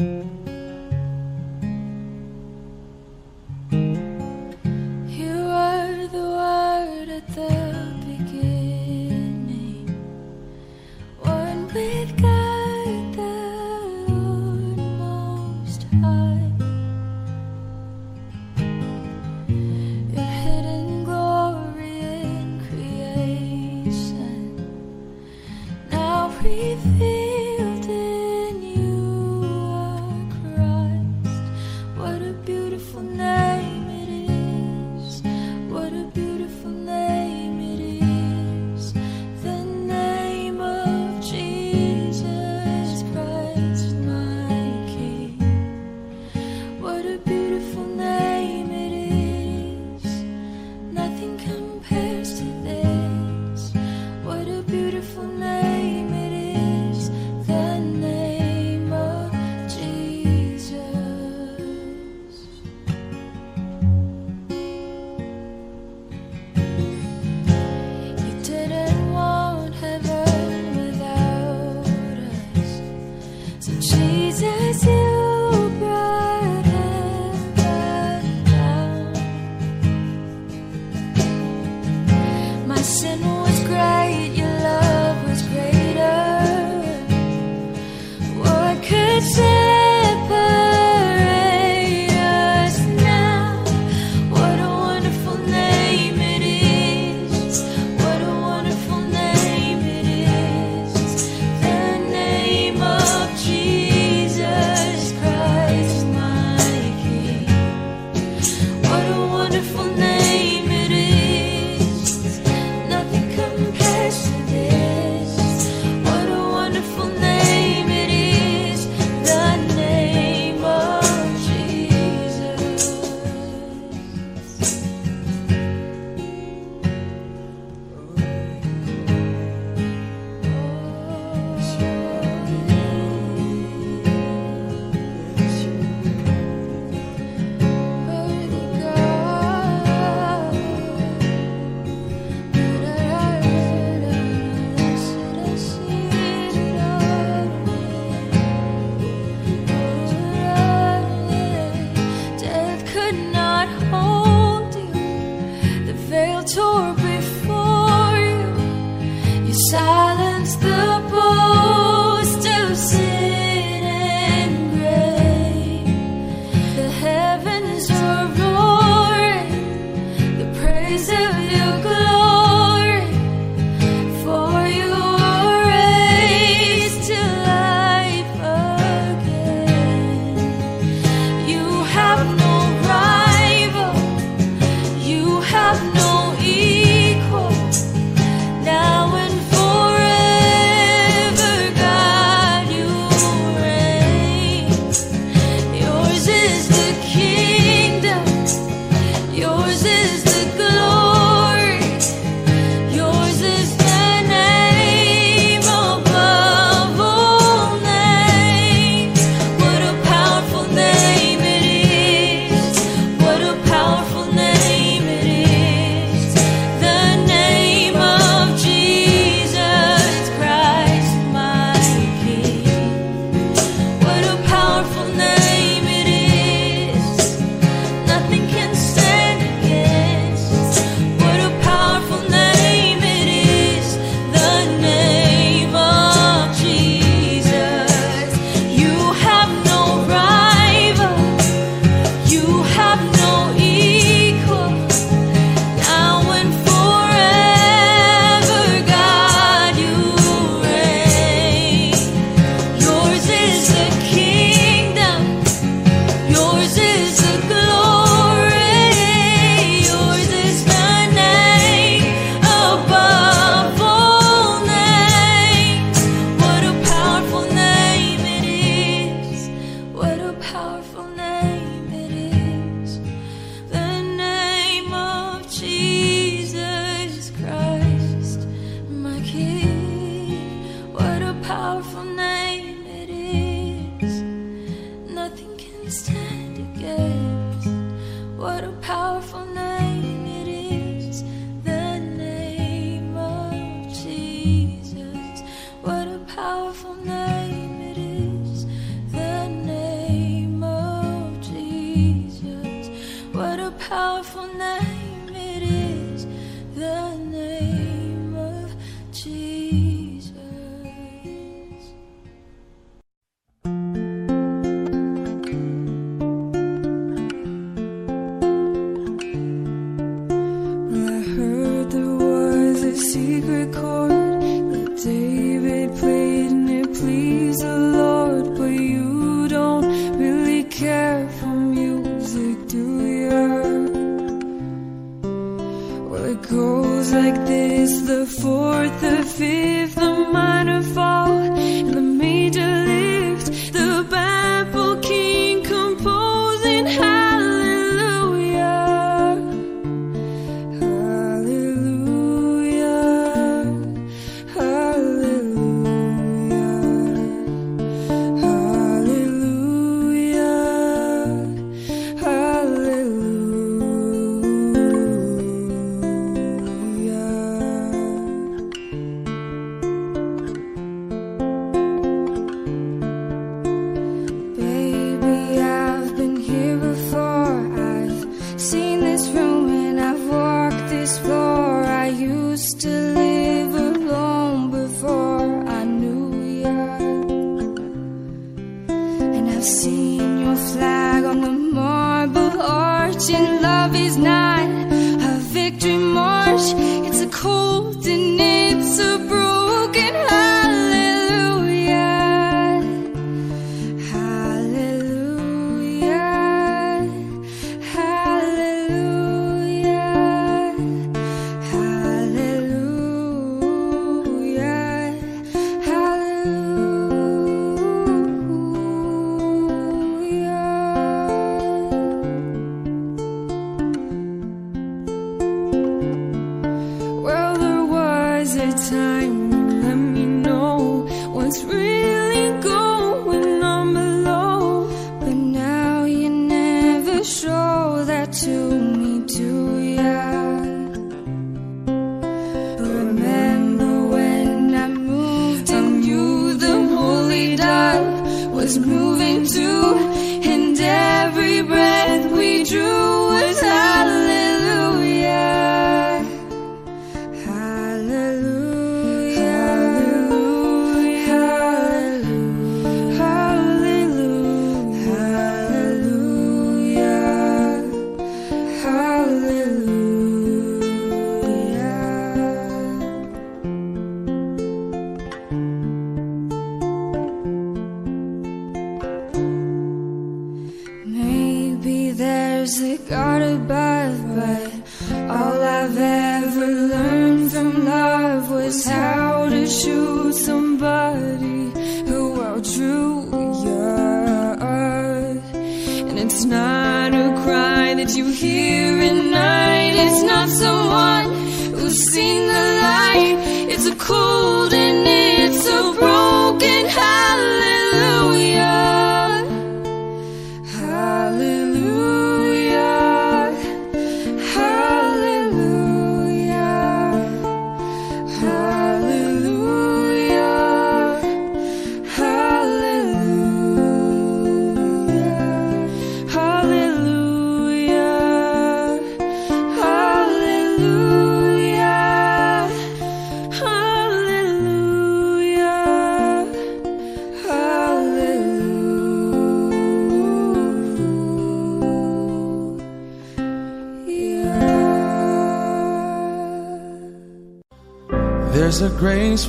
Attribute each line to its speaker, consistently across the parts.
Speaker 1: You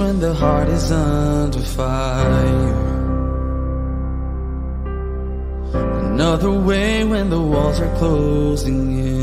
Speaker 2: when the
Speaker 3: heart is under fire. Another way when the walls are closing in.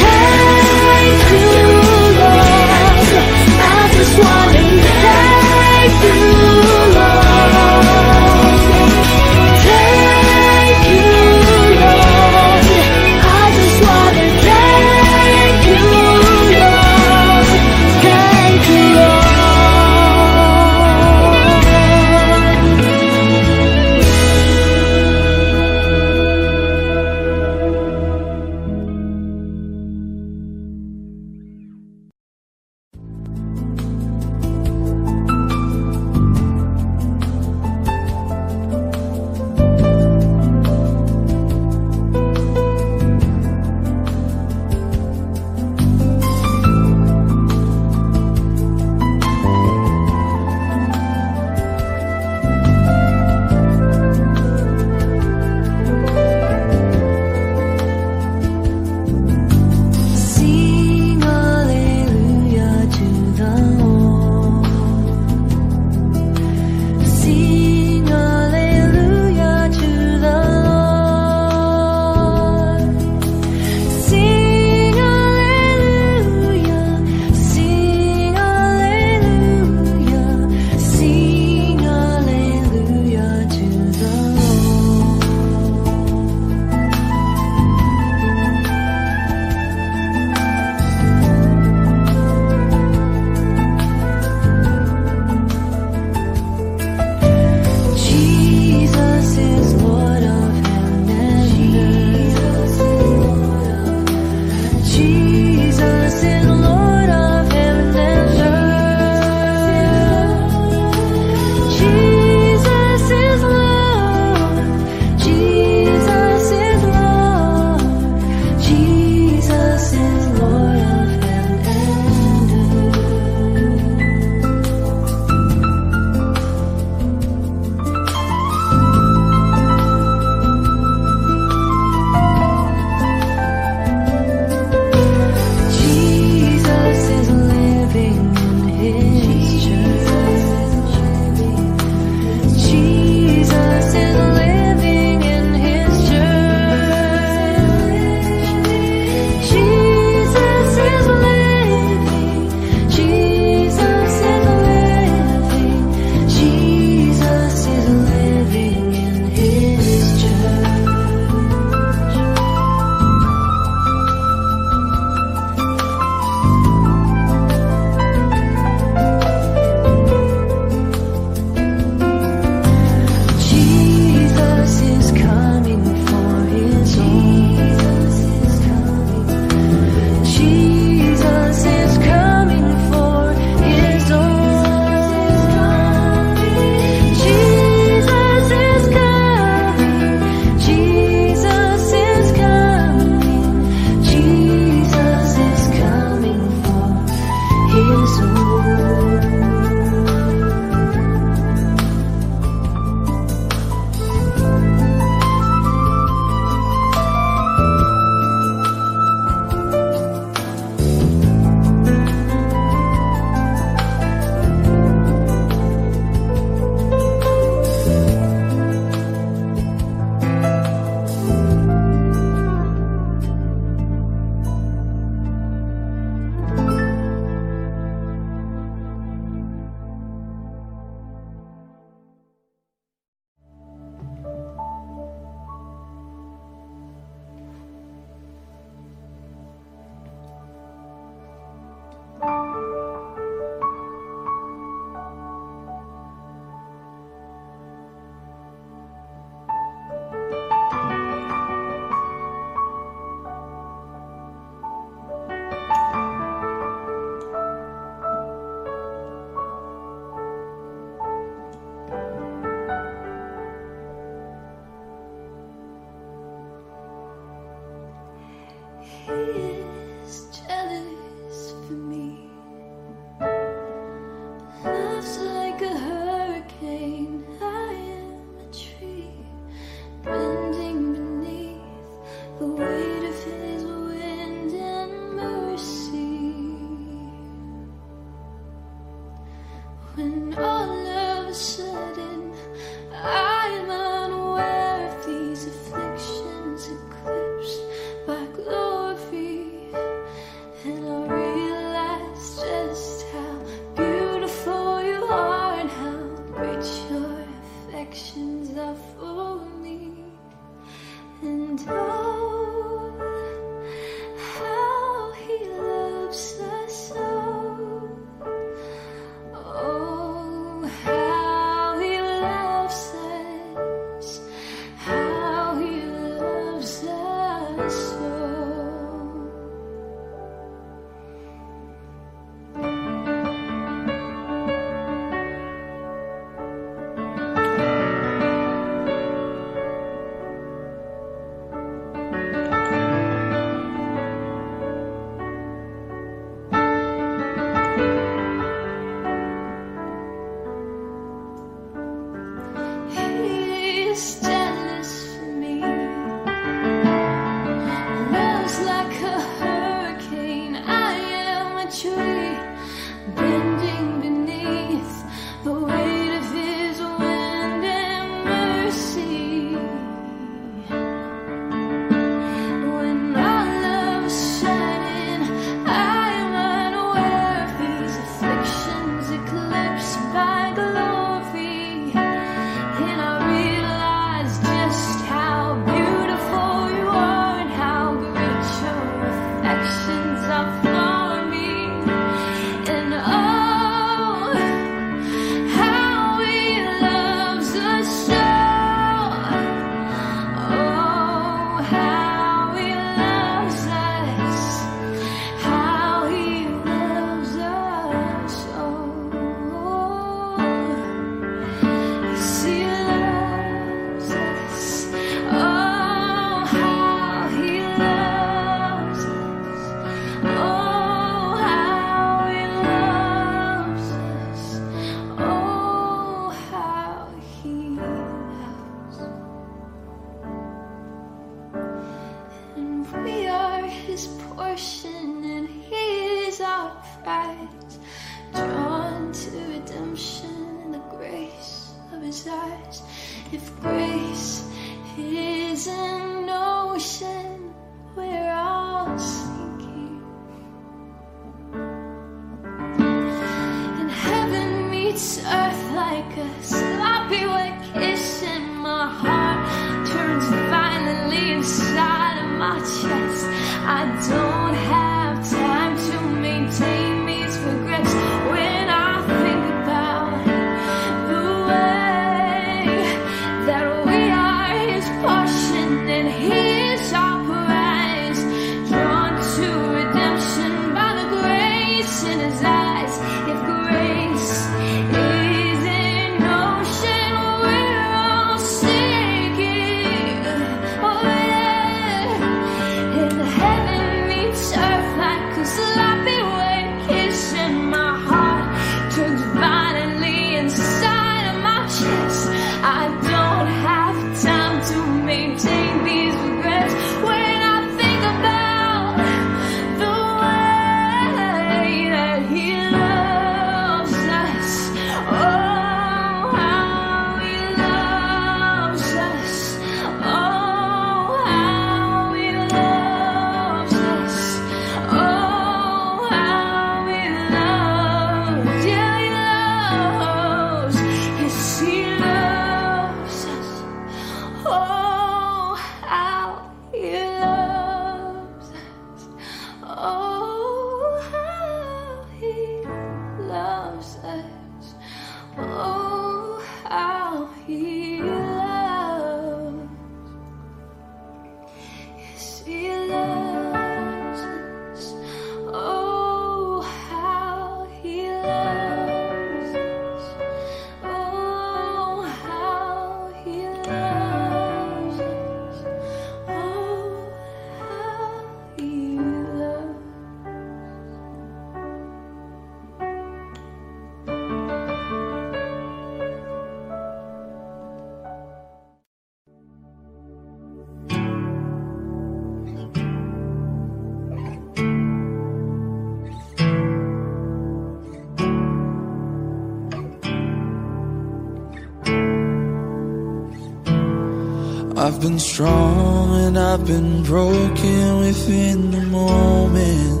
Speaker 3: Been strong and I've been broken within the moment.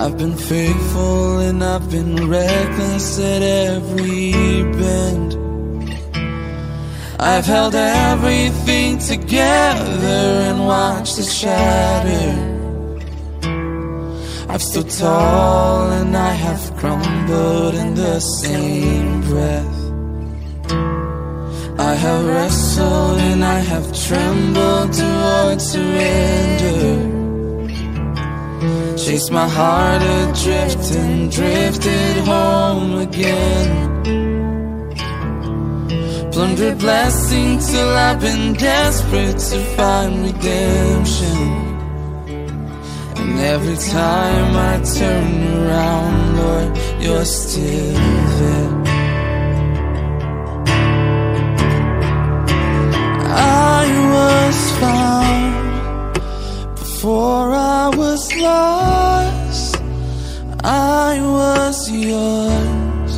Speaker 3: I've been faithful and I've been reckless at every bend. I've held everything together and watched it shatter. I've stood tall and I have crumbled in the same breath. I have wrestled and I have trembled towards surrender. Chased my heart adrift and drifted home again. Plundered blessing till I've been desperate to find redemption. And every time I turn around, Lord, you're still there. Was found before I was lost. I was yours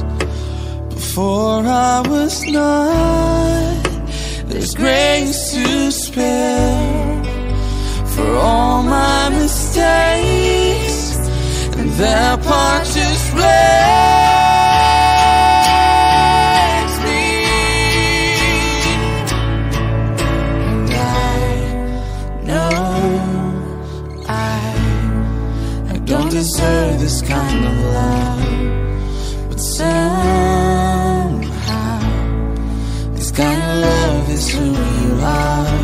Speaker 3: before I was not. There's grace to spare for all my mistakes, and that part just breaks deserve this kind of love, but somehow this kind of love is who you are.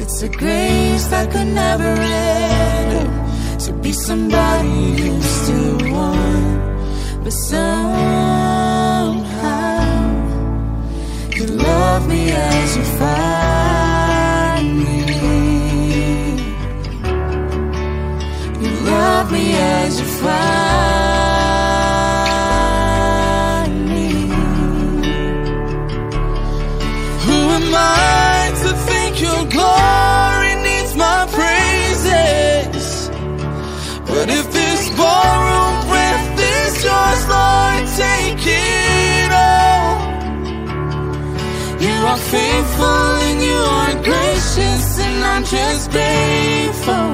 Speaker 3: It's a grace that could never end. To be somebody you still want, but somehow you love me as you find find me. Who am I to think your glory needs my praises? But if this borrowed breath is yours, Lord, take it all. You are faithful and you are gracious, and I'm just grateful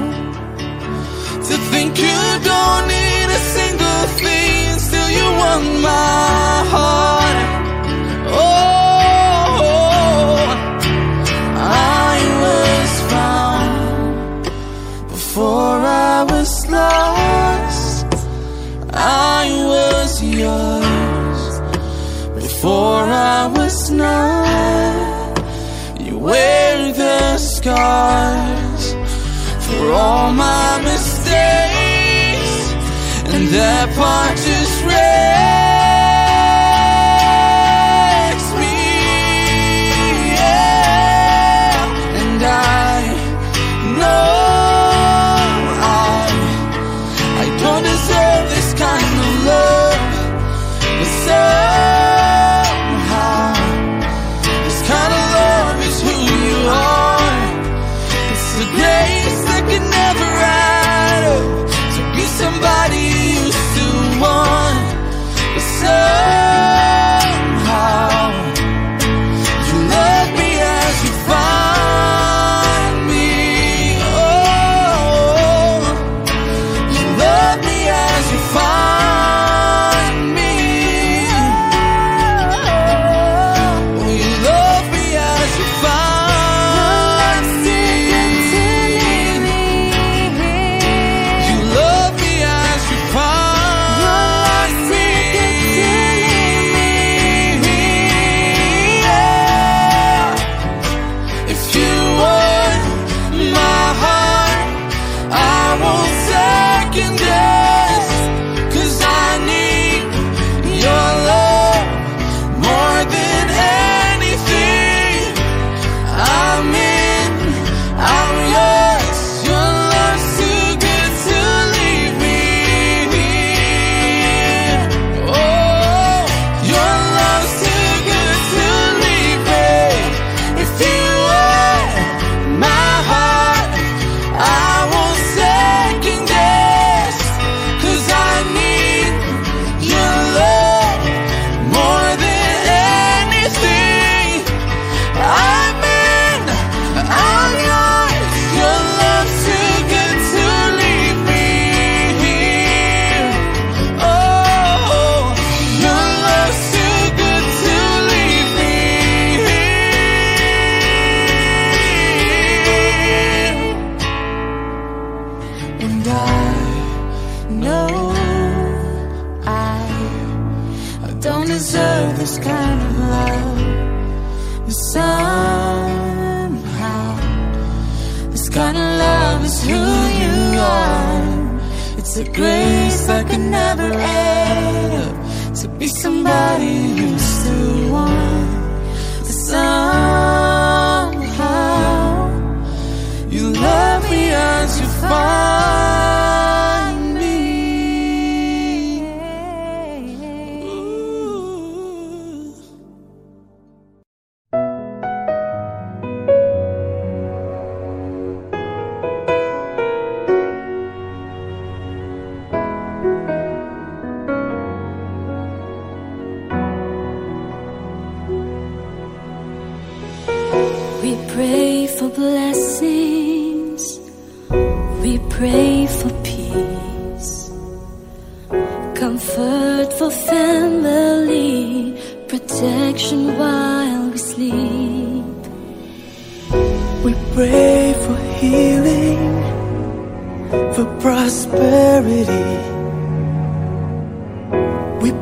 Speaker 3: to think you don't single thing, still you want my heart. Oh, I was found before I was lost. I was yours before I was not. You wear the scars for all my mistakes, that part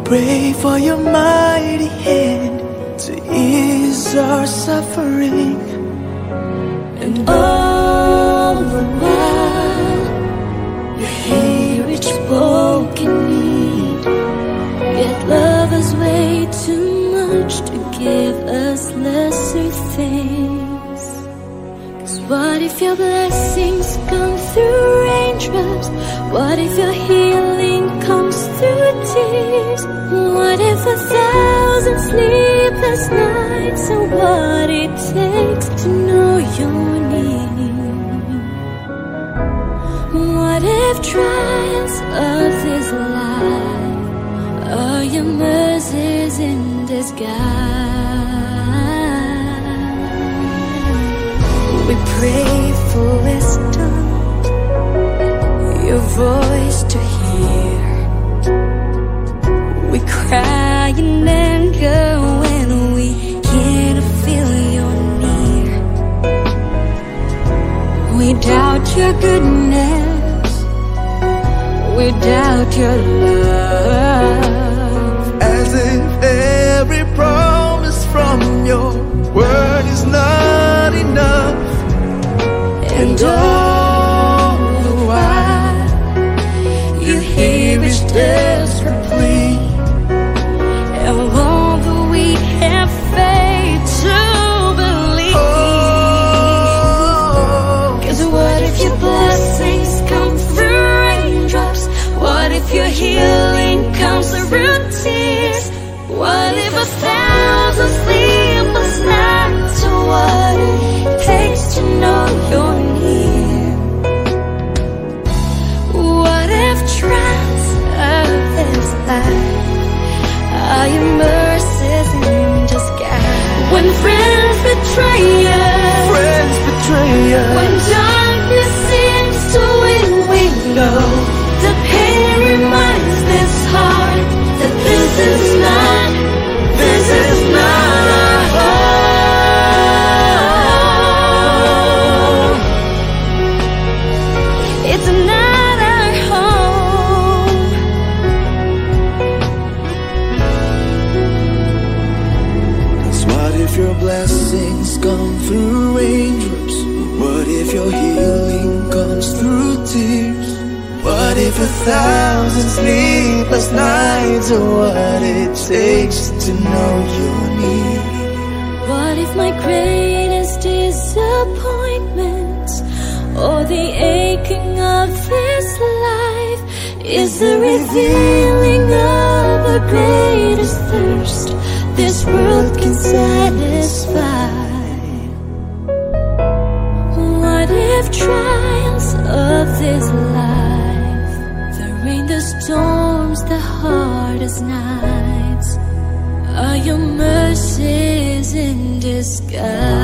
Speaker 1: pray for
Speaker 3: your mighty hand to ease our suffering.
Speaker 1: And all the while, you hear each broken need. Yet love is way too much to give us lesser things. Cause what if your blessings come through raindrops? What if your healing through tears? What if a thousand sleepless nights are what it takes to know your need? What if trials of this life are your mercies in disguise? We pray for wisdom, your voice to hear. We cry in anger when we can't feel you're near. We doubt your goodness, we doubt your love.
Speaker 3: As if every promise from your word is not enough.
Speaker 1: And all the while, you hear each desperate friends
Speaker 3: thousand sleepless nights are what it takes to know your need?
Speaker 1: What if my greatest disappointment or the aching of this life is the revealing of a greatest thirst this world can satisfy? Disguise?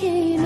Speaker 3: Church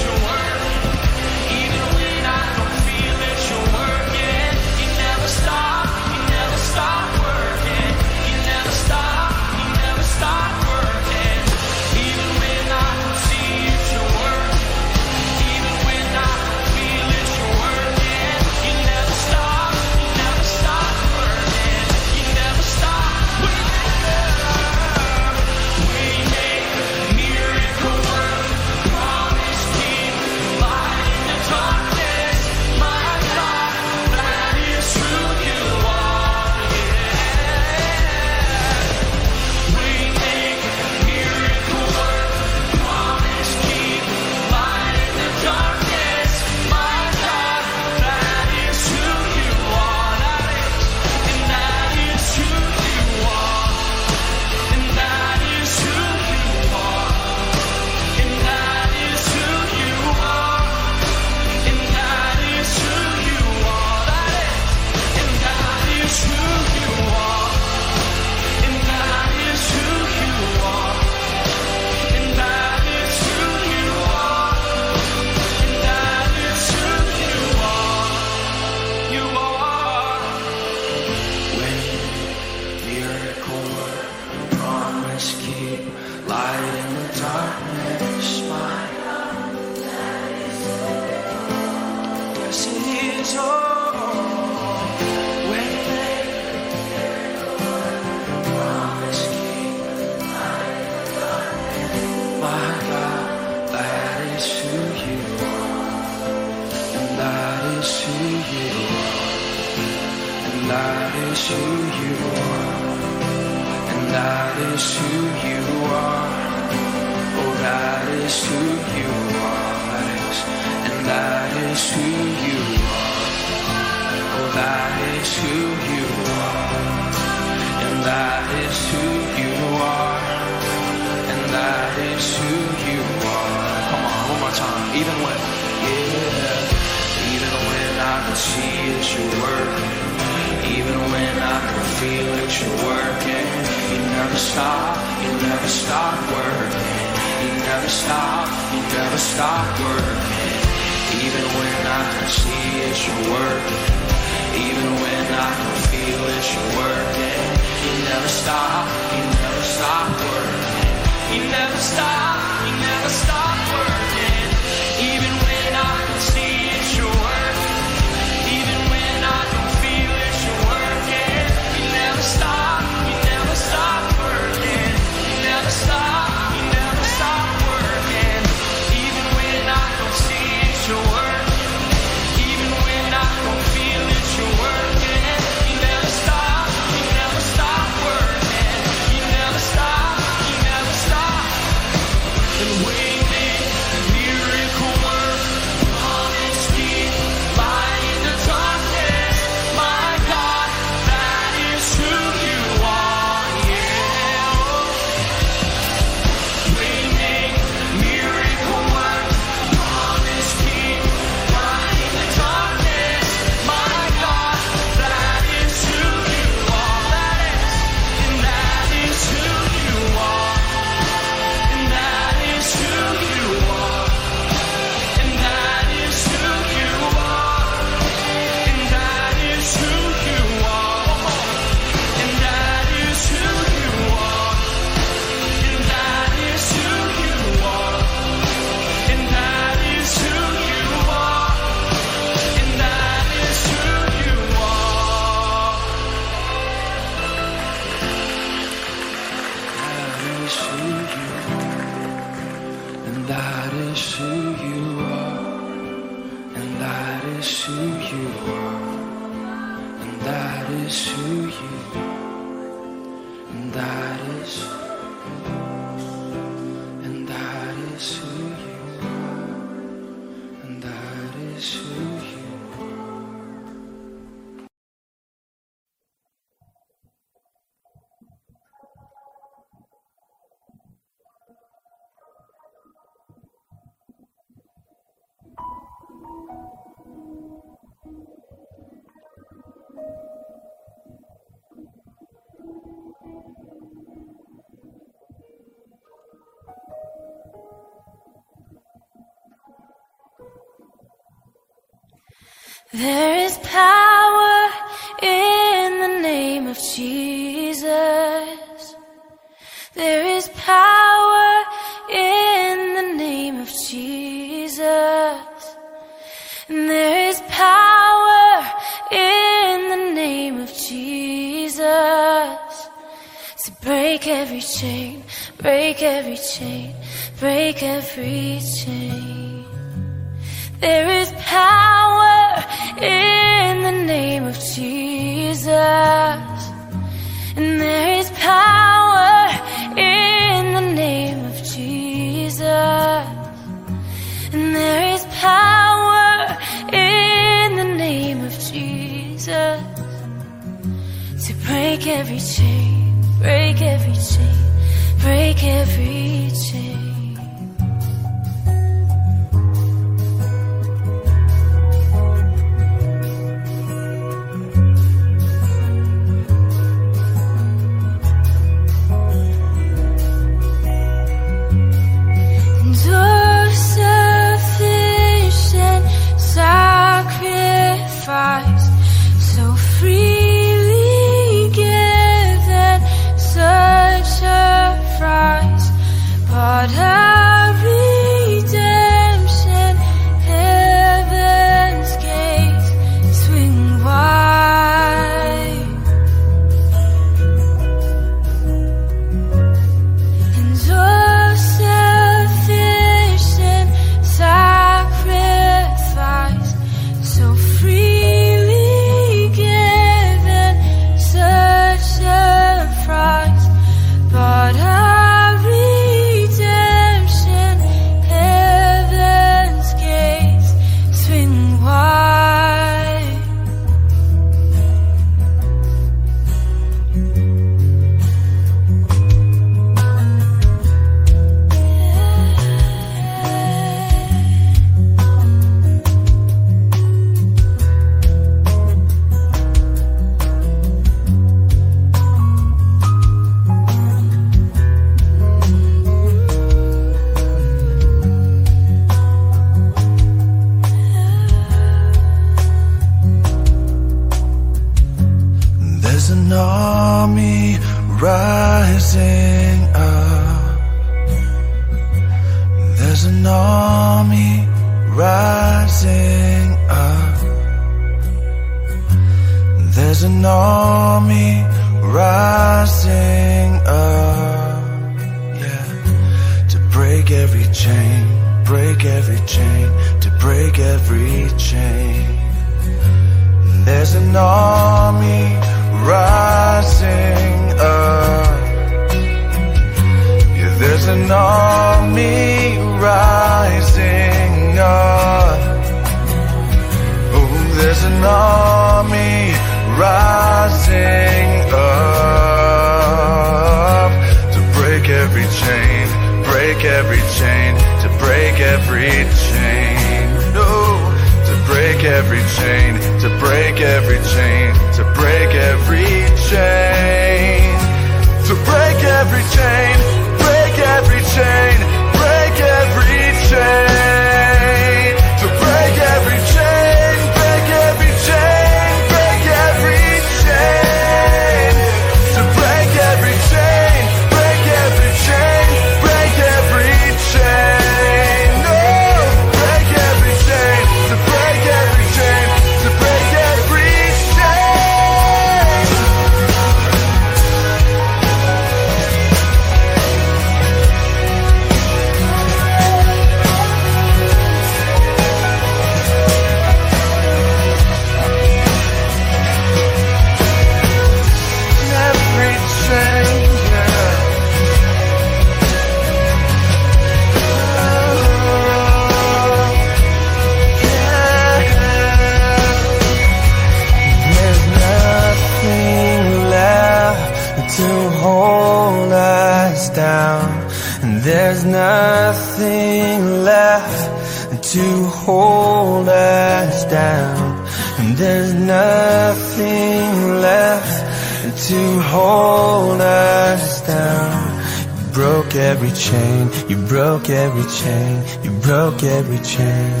Speaker 4: broke every chain, you broke every chain.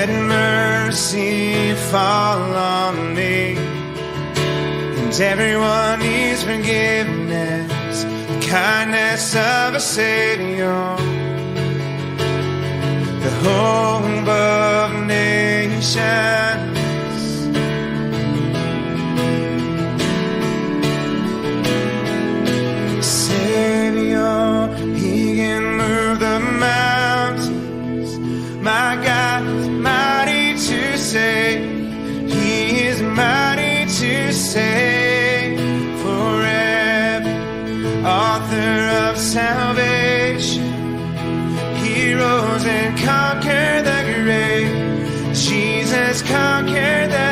Speaker 5: Let
Speaker 6: mercy fall on me. And everyone needs forgiveness, the kindness of a Savior. The hope of nations. sing forever, author of salvation, heroes and conquer the grave. Jesus conquered the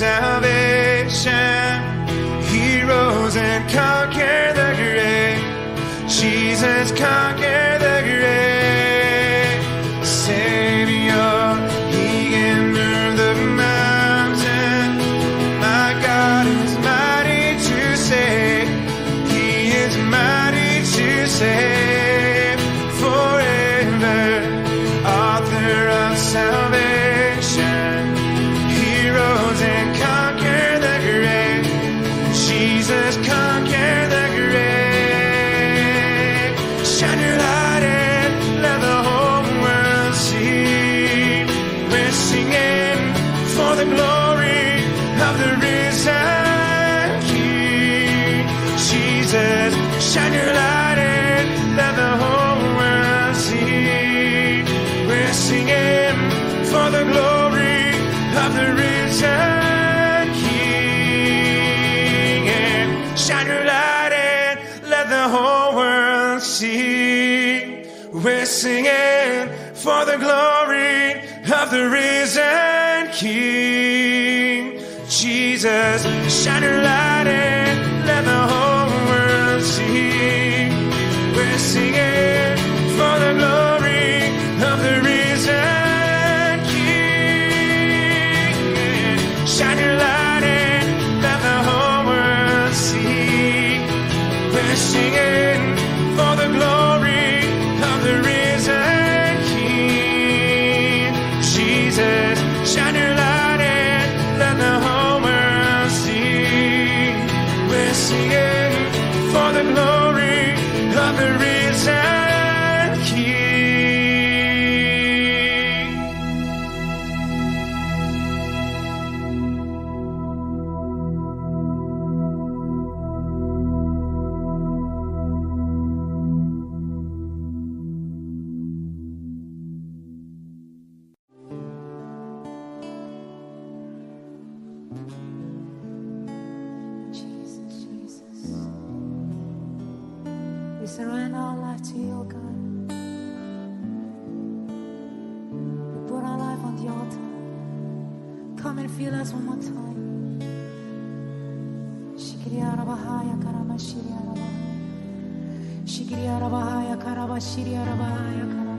Speaker 6: salvation. for the glory of the risen King. Jesus, shining Grandiose. Come and feel us one more time. Shikriara Bahaya Karabashiriara Bahaya. Shikriara Bahaya Karabashiriara Bahaya Karabashiriara.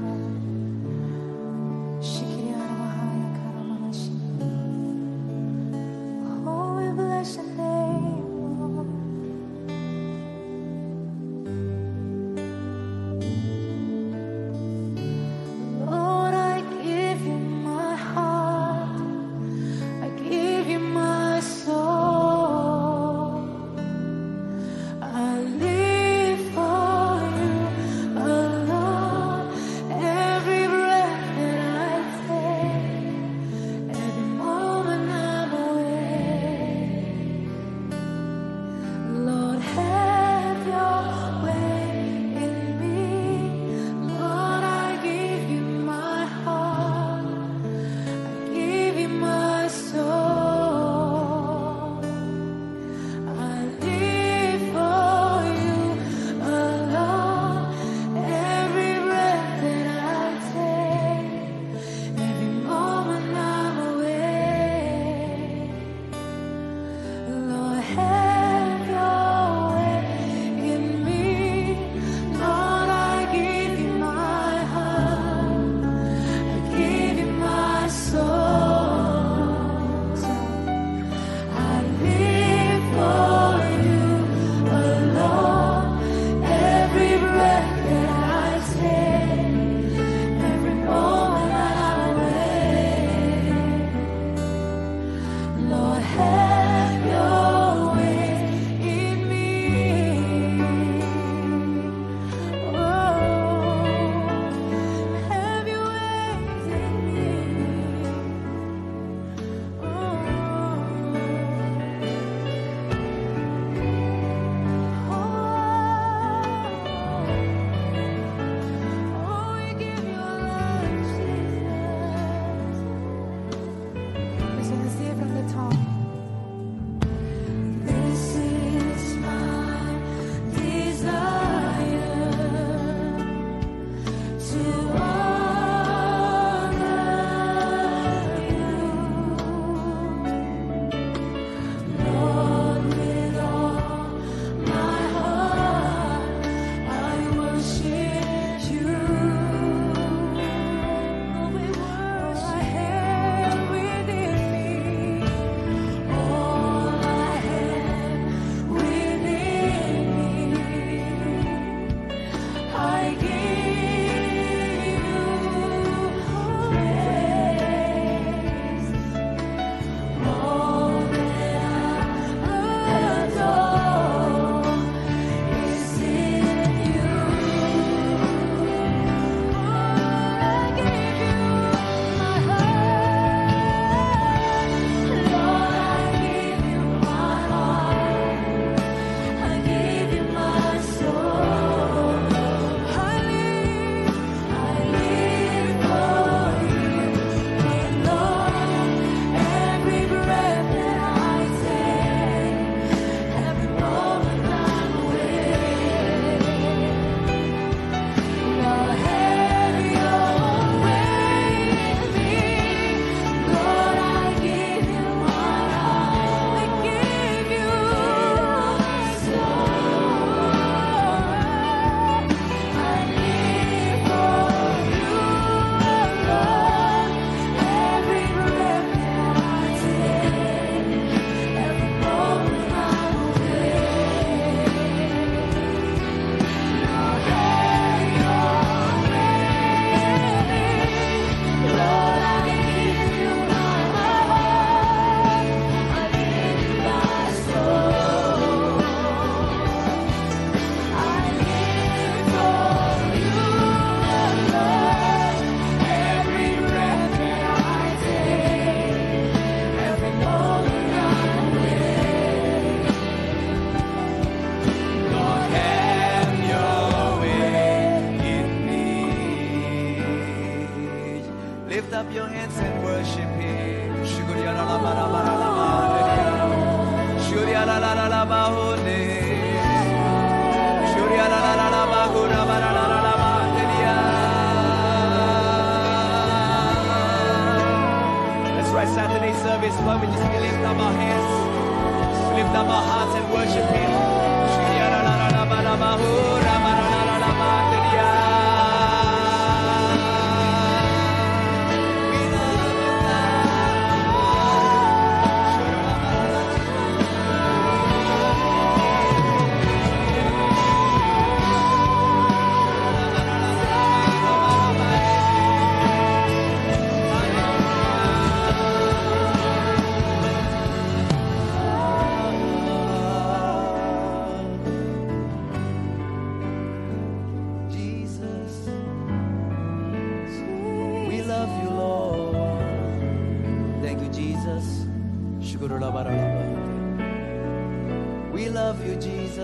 Speaker 6: We
Speaker 7: love you, Jesus.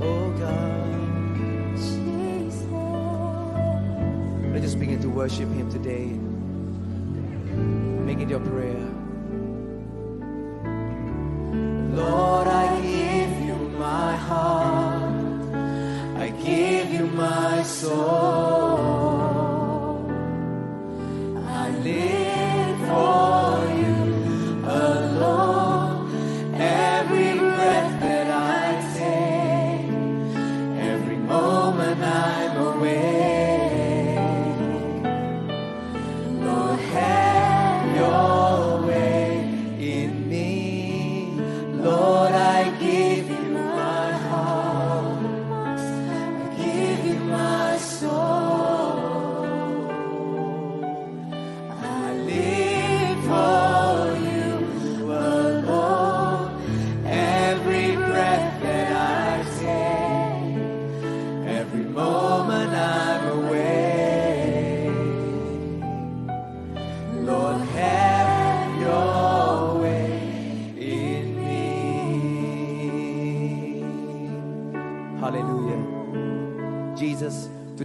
Speaker 7: Oh God. Let's just begin to worship Him today. Make it your prayer. Lord, I give you my heart. I give you my soul.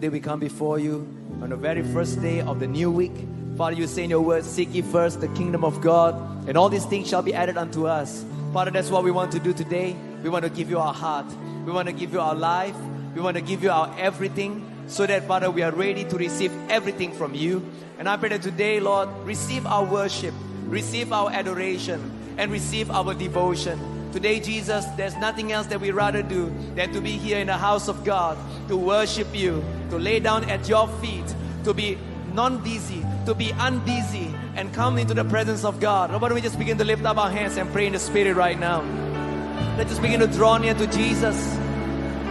Speaker 7: Today we come before you on the very first day of the new week. Father, you say in your word, Seek ye first the kingdom of God, and all these things shall be added unto us. Father, that's what we want to do today. We want to give you our heart, we want to give you our life, we want to give you our everything, so that, Father, we are ready to receive everything from you. And I pray that today, Lord, receive our worship, receive our adoration, and receive our devotion. Today, Jesus, there's nothing else that we'd rather do than to be here in the house of God, to worship you, to lay down at your feet, to be non busy, to be unbusy, and come into the presence of God. Why don't we just begin to lift up our hands and pray in the Spirit right now? Let's just begin to draw near to Jesus.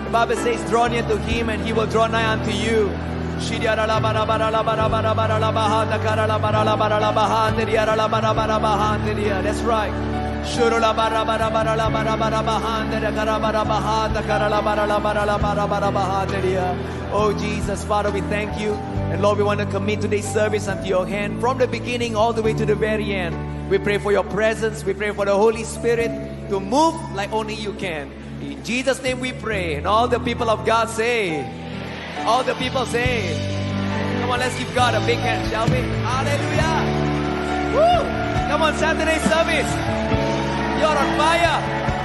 Speaker 7: The Bible says, Draw near to Him, and He will draw nigh unto you. That's right. Oh Jesus, Father, we thank you. And Lord, we want to commit today's service unto your hand from the beginning all the way to the very end. We pray for your presence. We pray for the Holy Spirit to move like only you can. In Jesus' name we pray. And all the people of God say, all the people say, come on, let's give God a big hand, shall we? Hallelujah. Woo! Come on, Saturday service. On fire.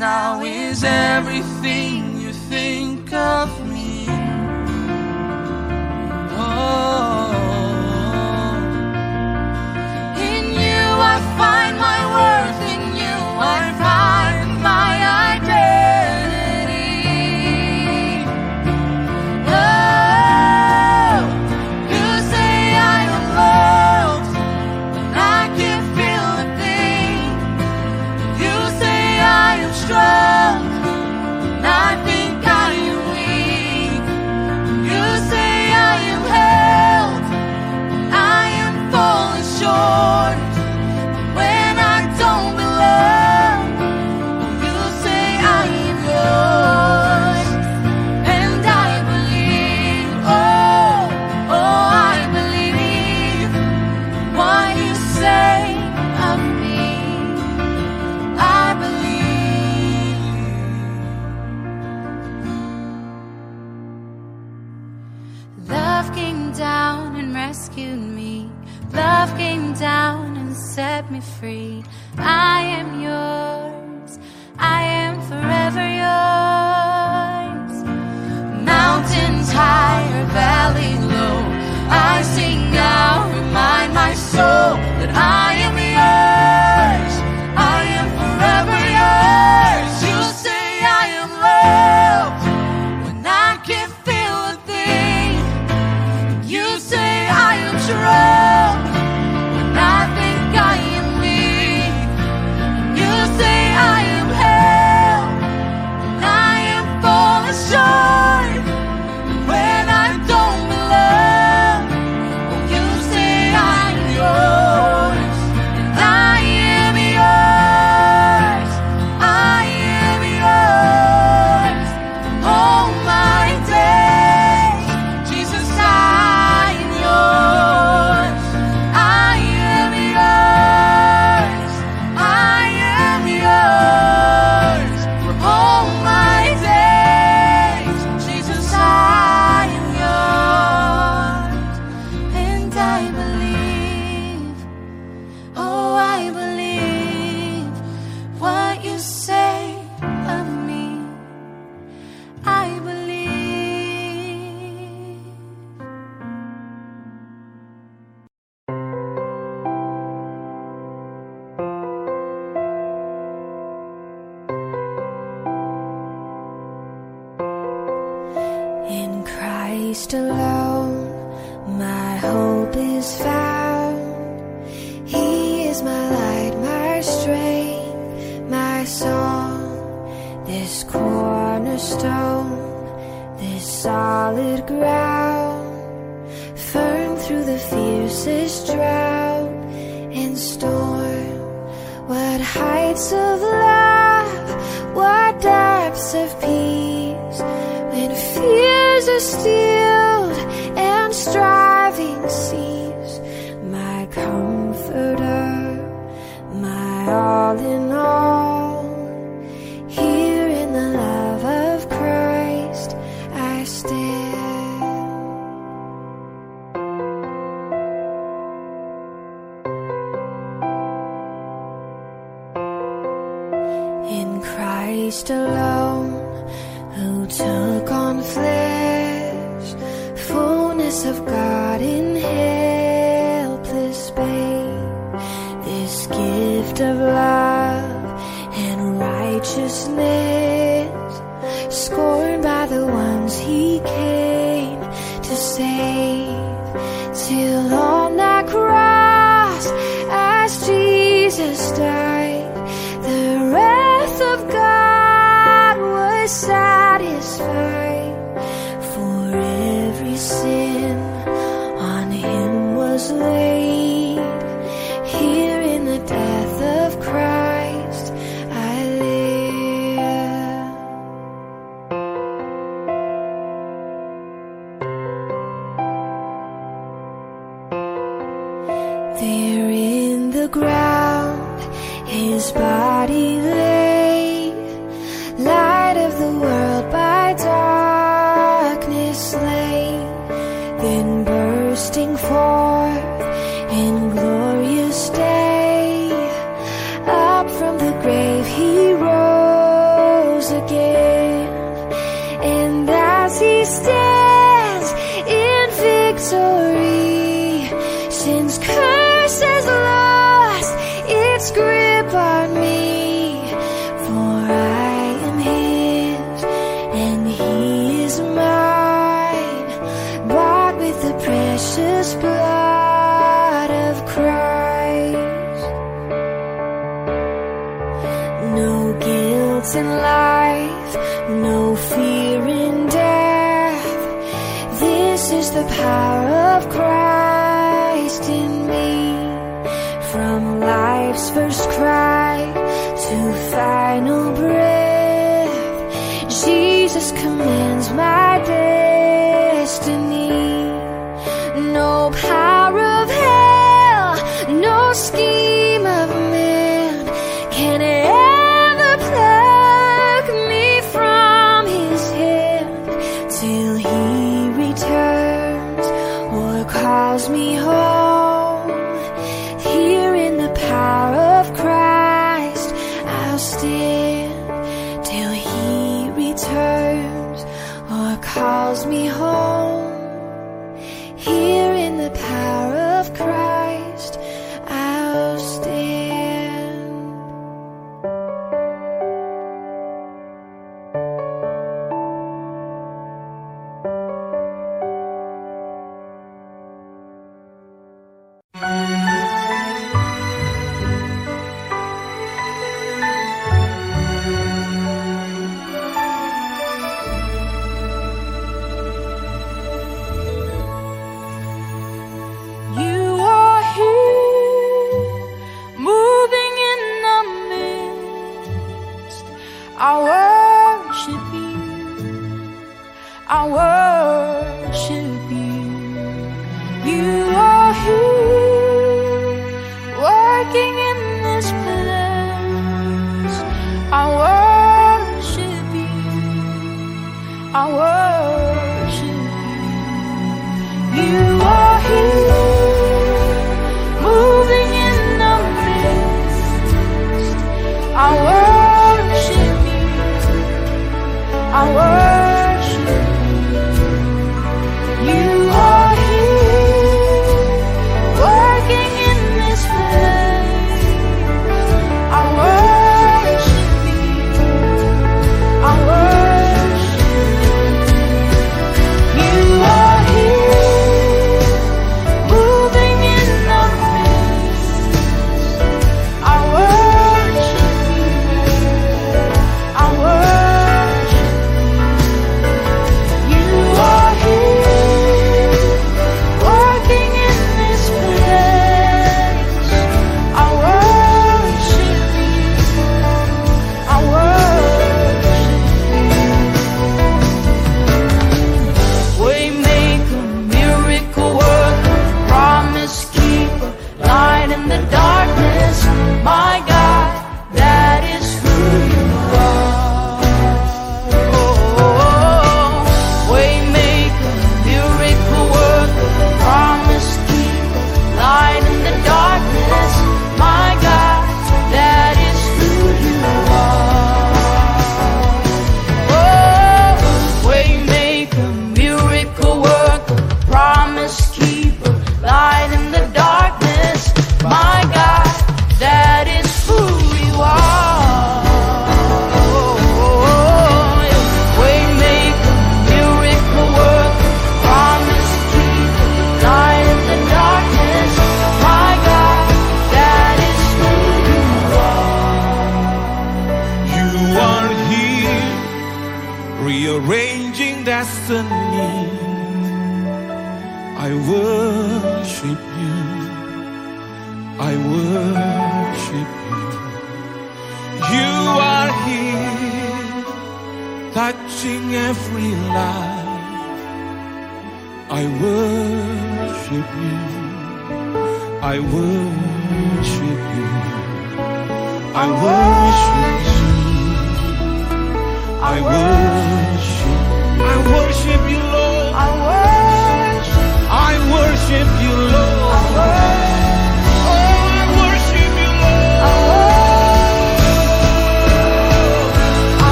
Speaker 1: Now is everything you think of
Speaker 8: in
Speaker 1: life, no fear in death. This is the power of Christ in me. From life's first cry to final breath, Jesus commands my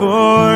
Speaker 6: impossible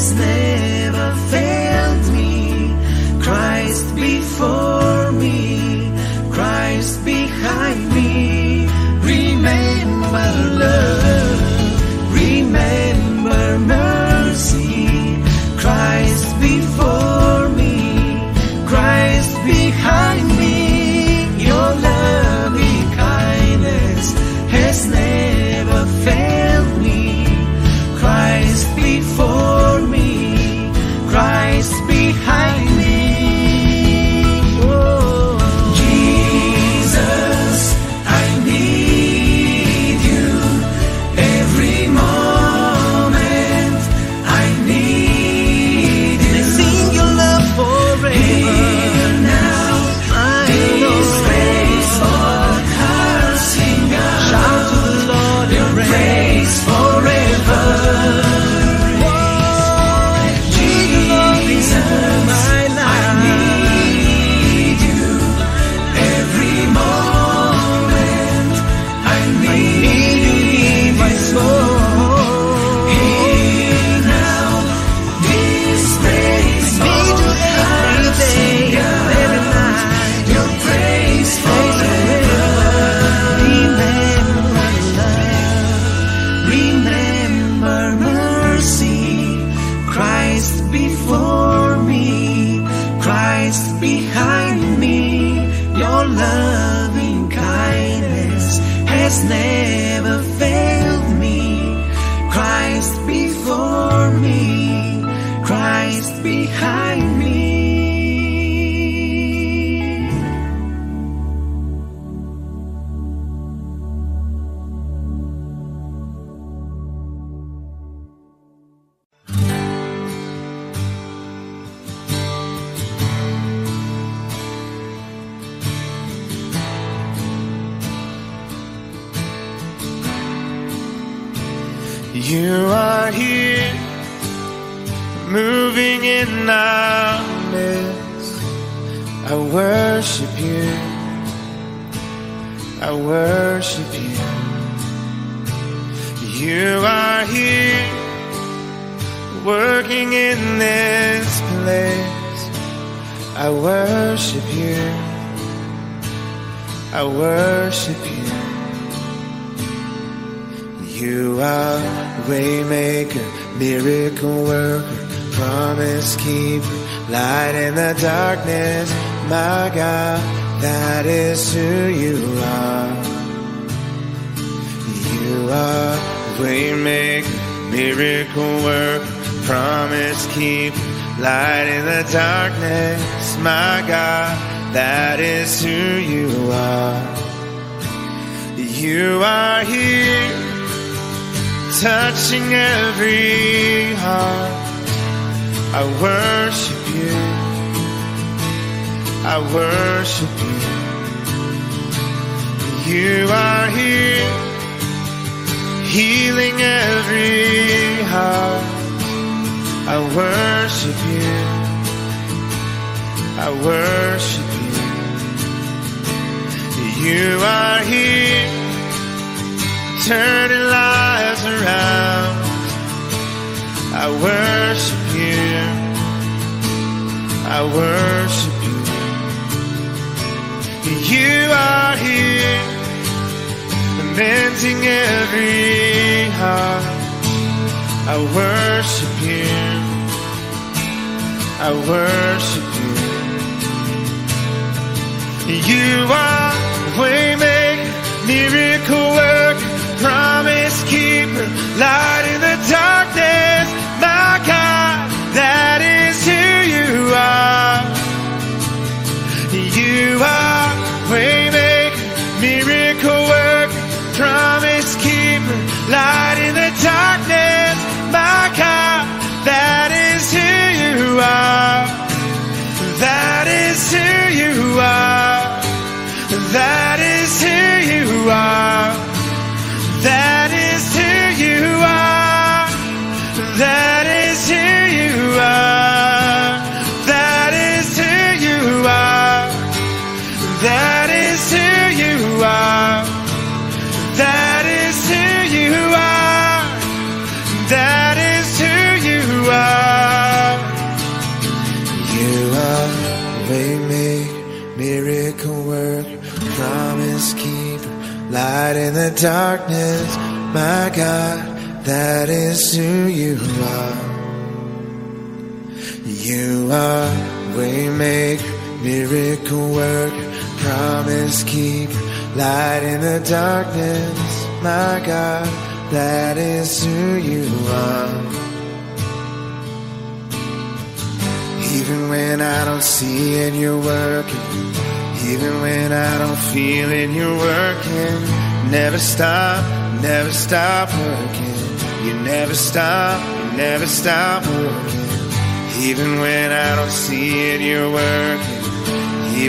Speaker 9: has
Speaker 4: never failed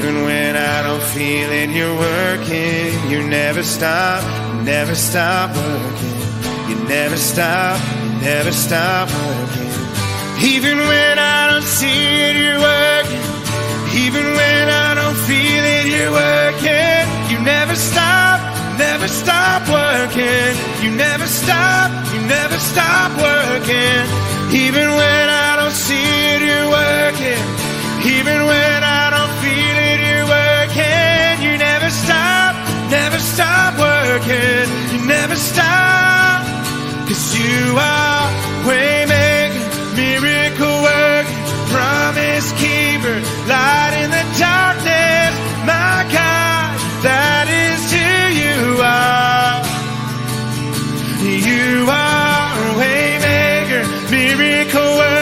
Speaker 6: Even when I don't feel it, you're working. You never stop, never stop working. You never stop, you never stop working. Even when I don't see it, you're working. Even when I don't feel it, you're working. You never stop, never stop working. You never stop, you never stop working. Even when I don't see it, you're working. Even when working. You never stop. Cause you are way making, miracle worker, promise keeper, light in the darkness. My God, that is who you are. You are
Speaker 10: way maker, miracle work.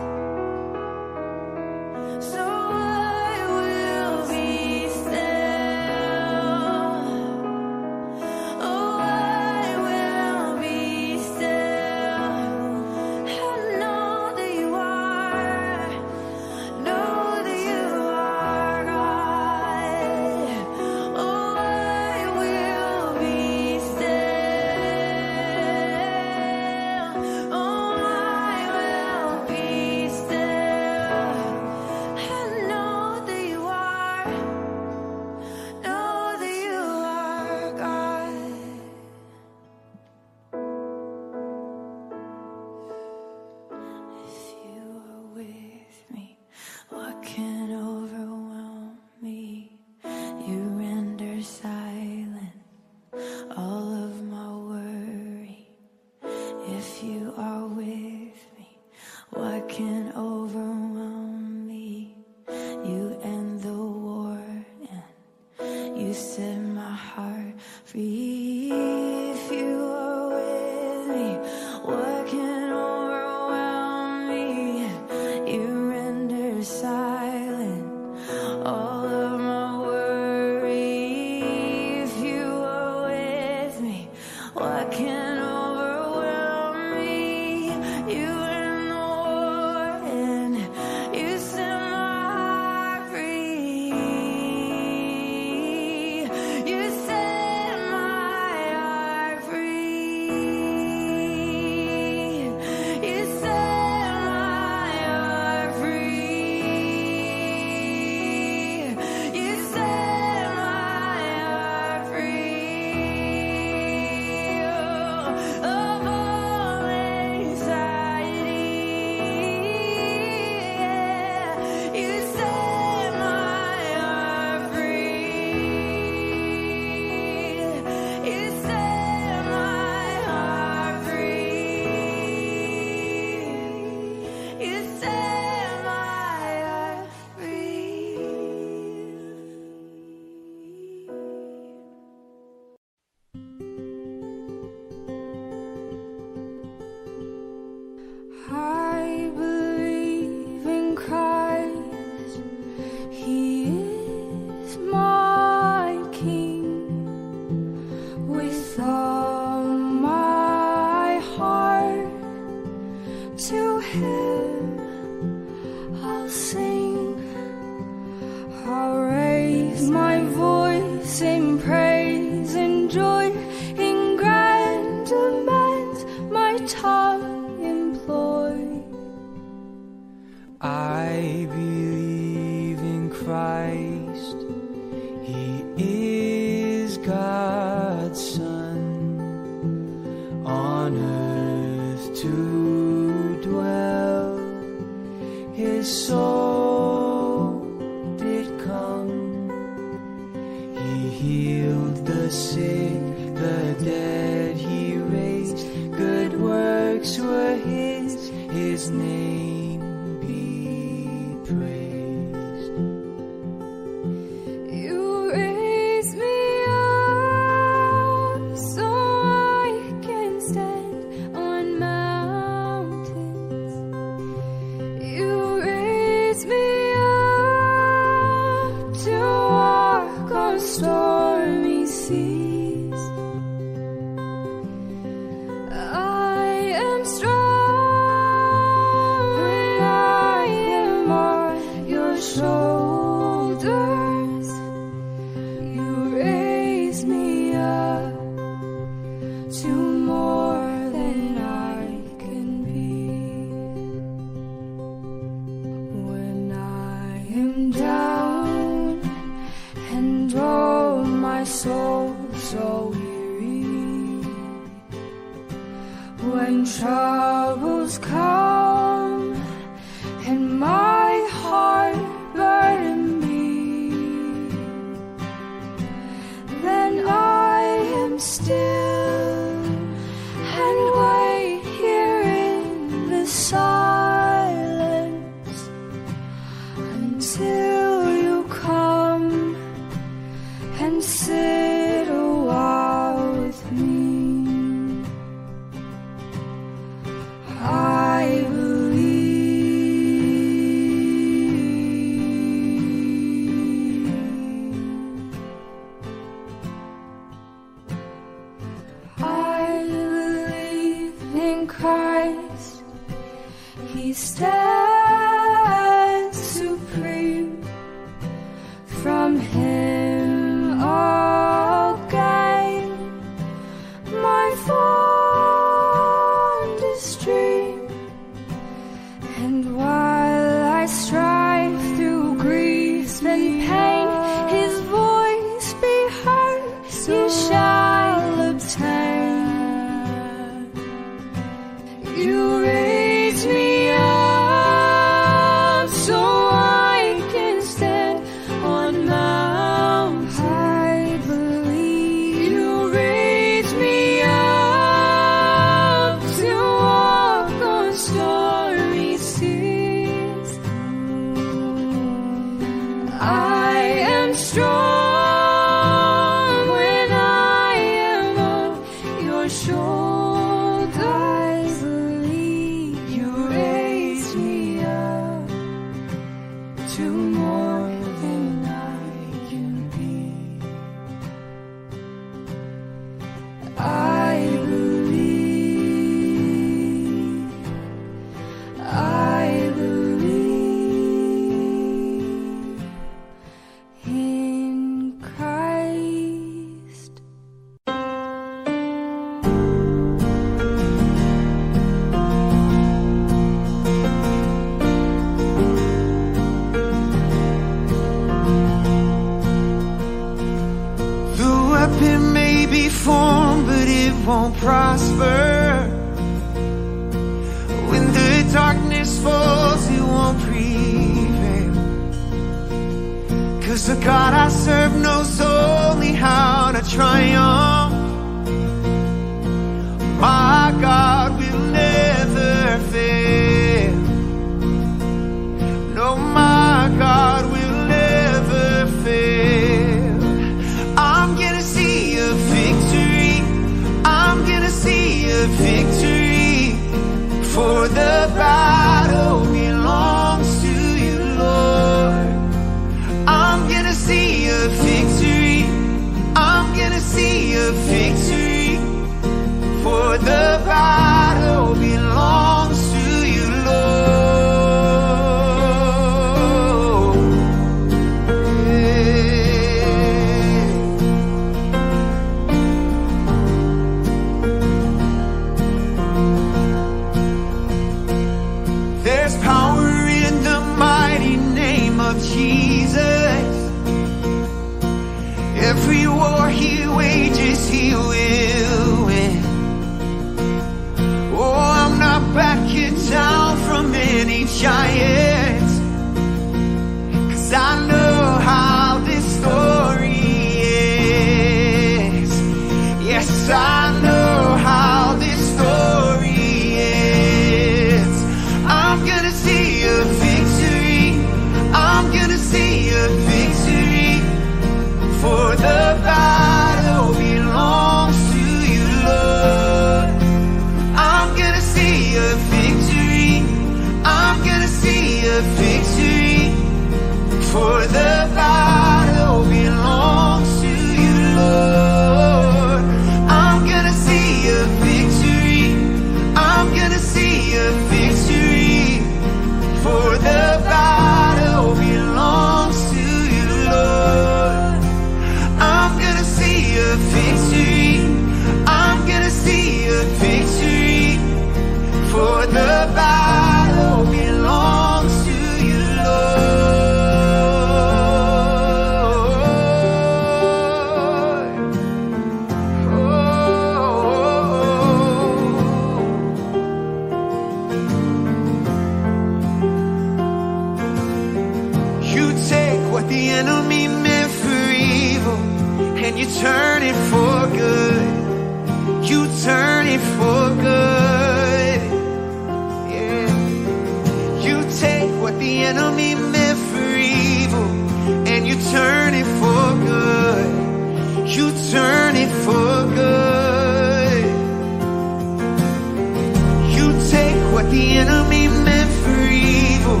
Speaker 10: the
Speaker 6: enemy meant for evil,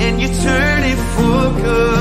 Speaker 6: and you turn it for good.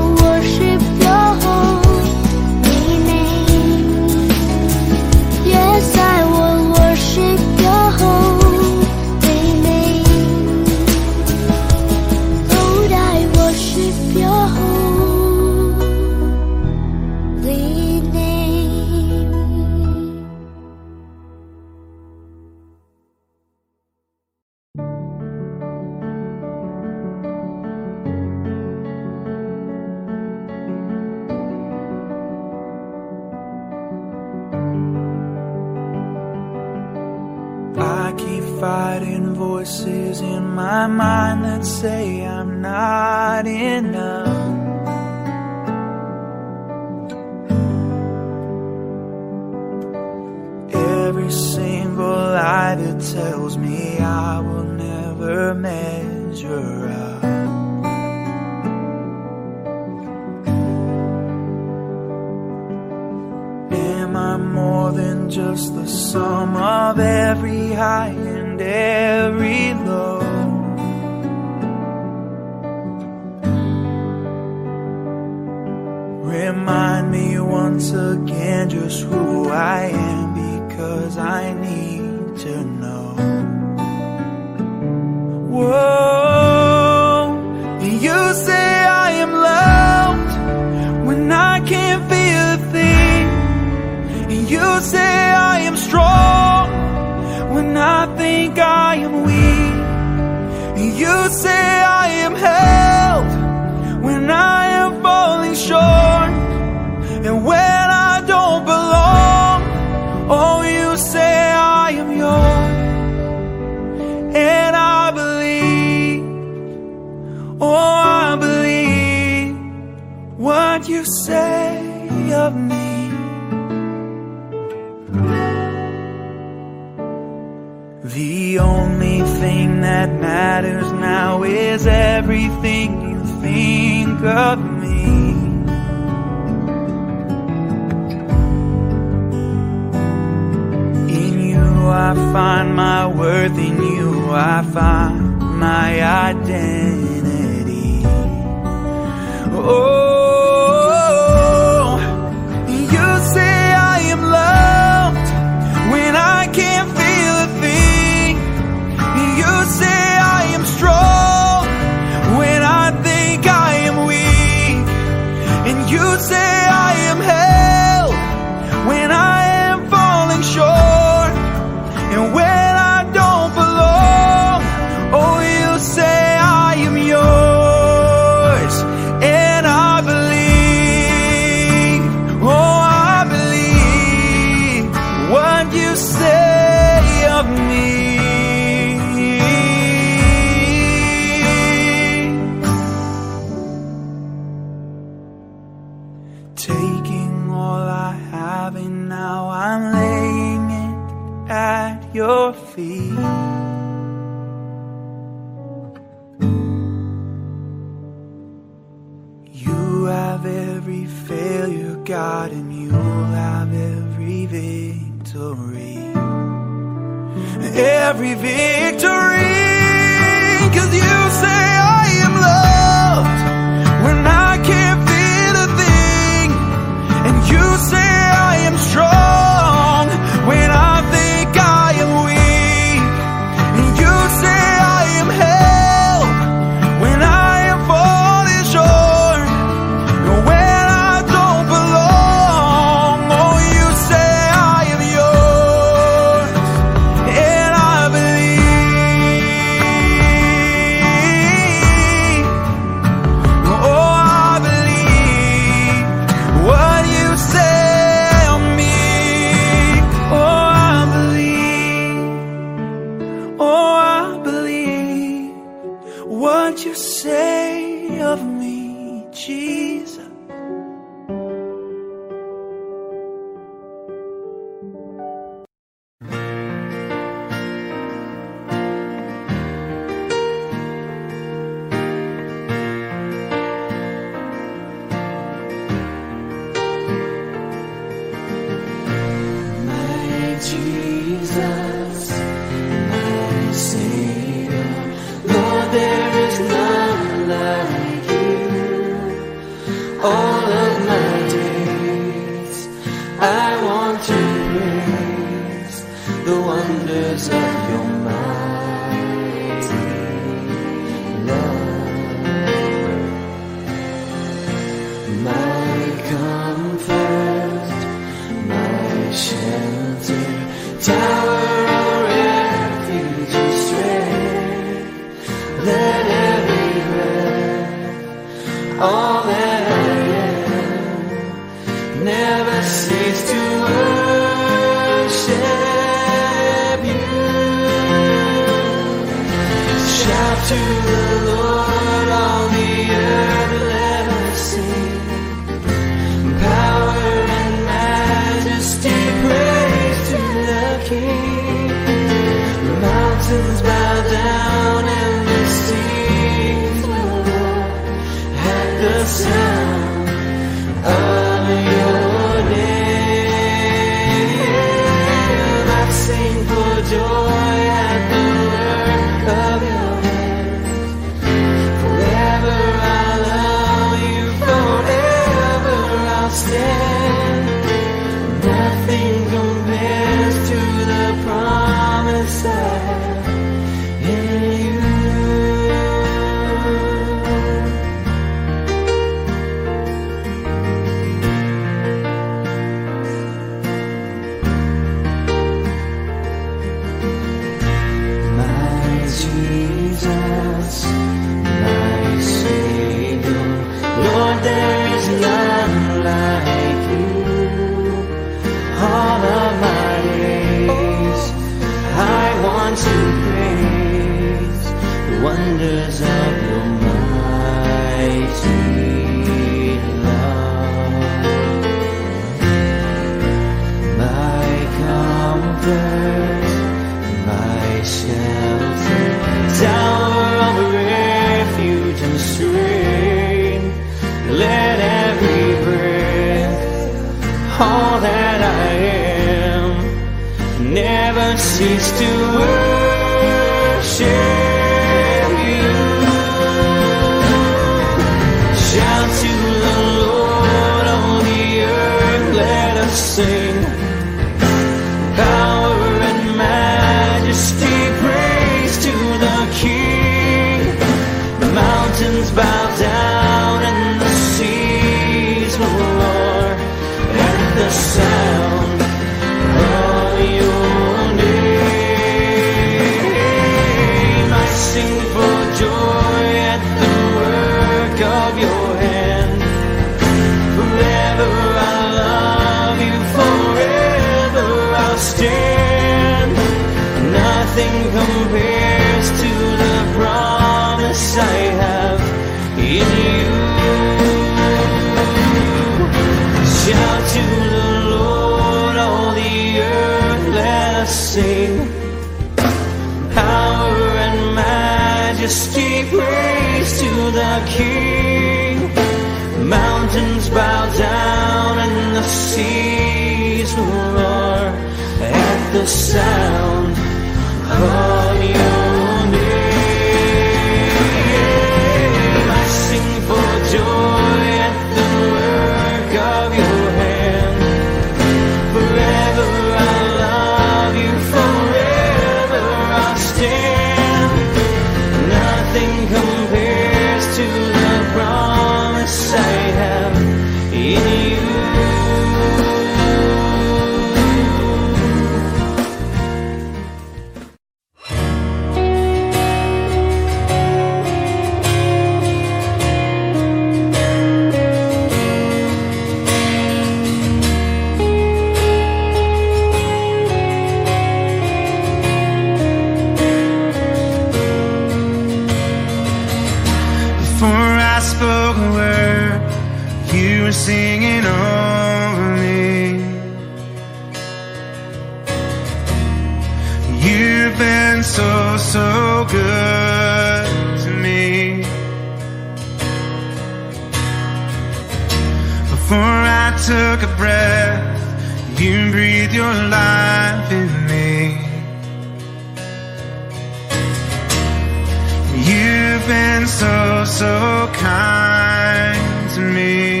Speaker 6: So, so kind to me.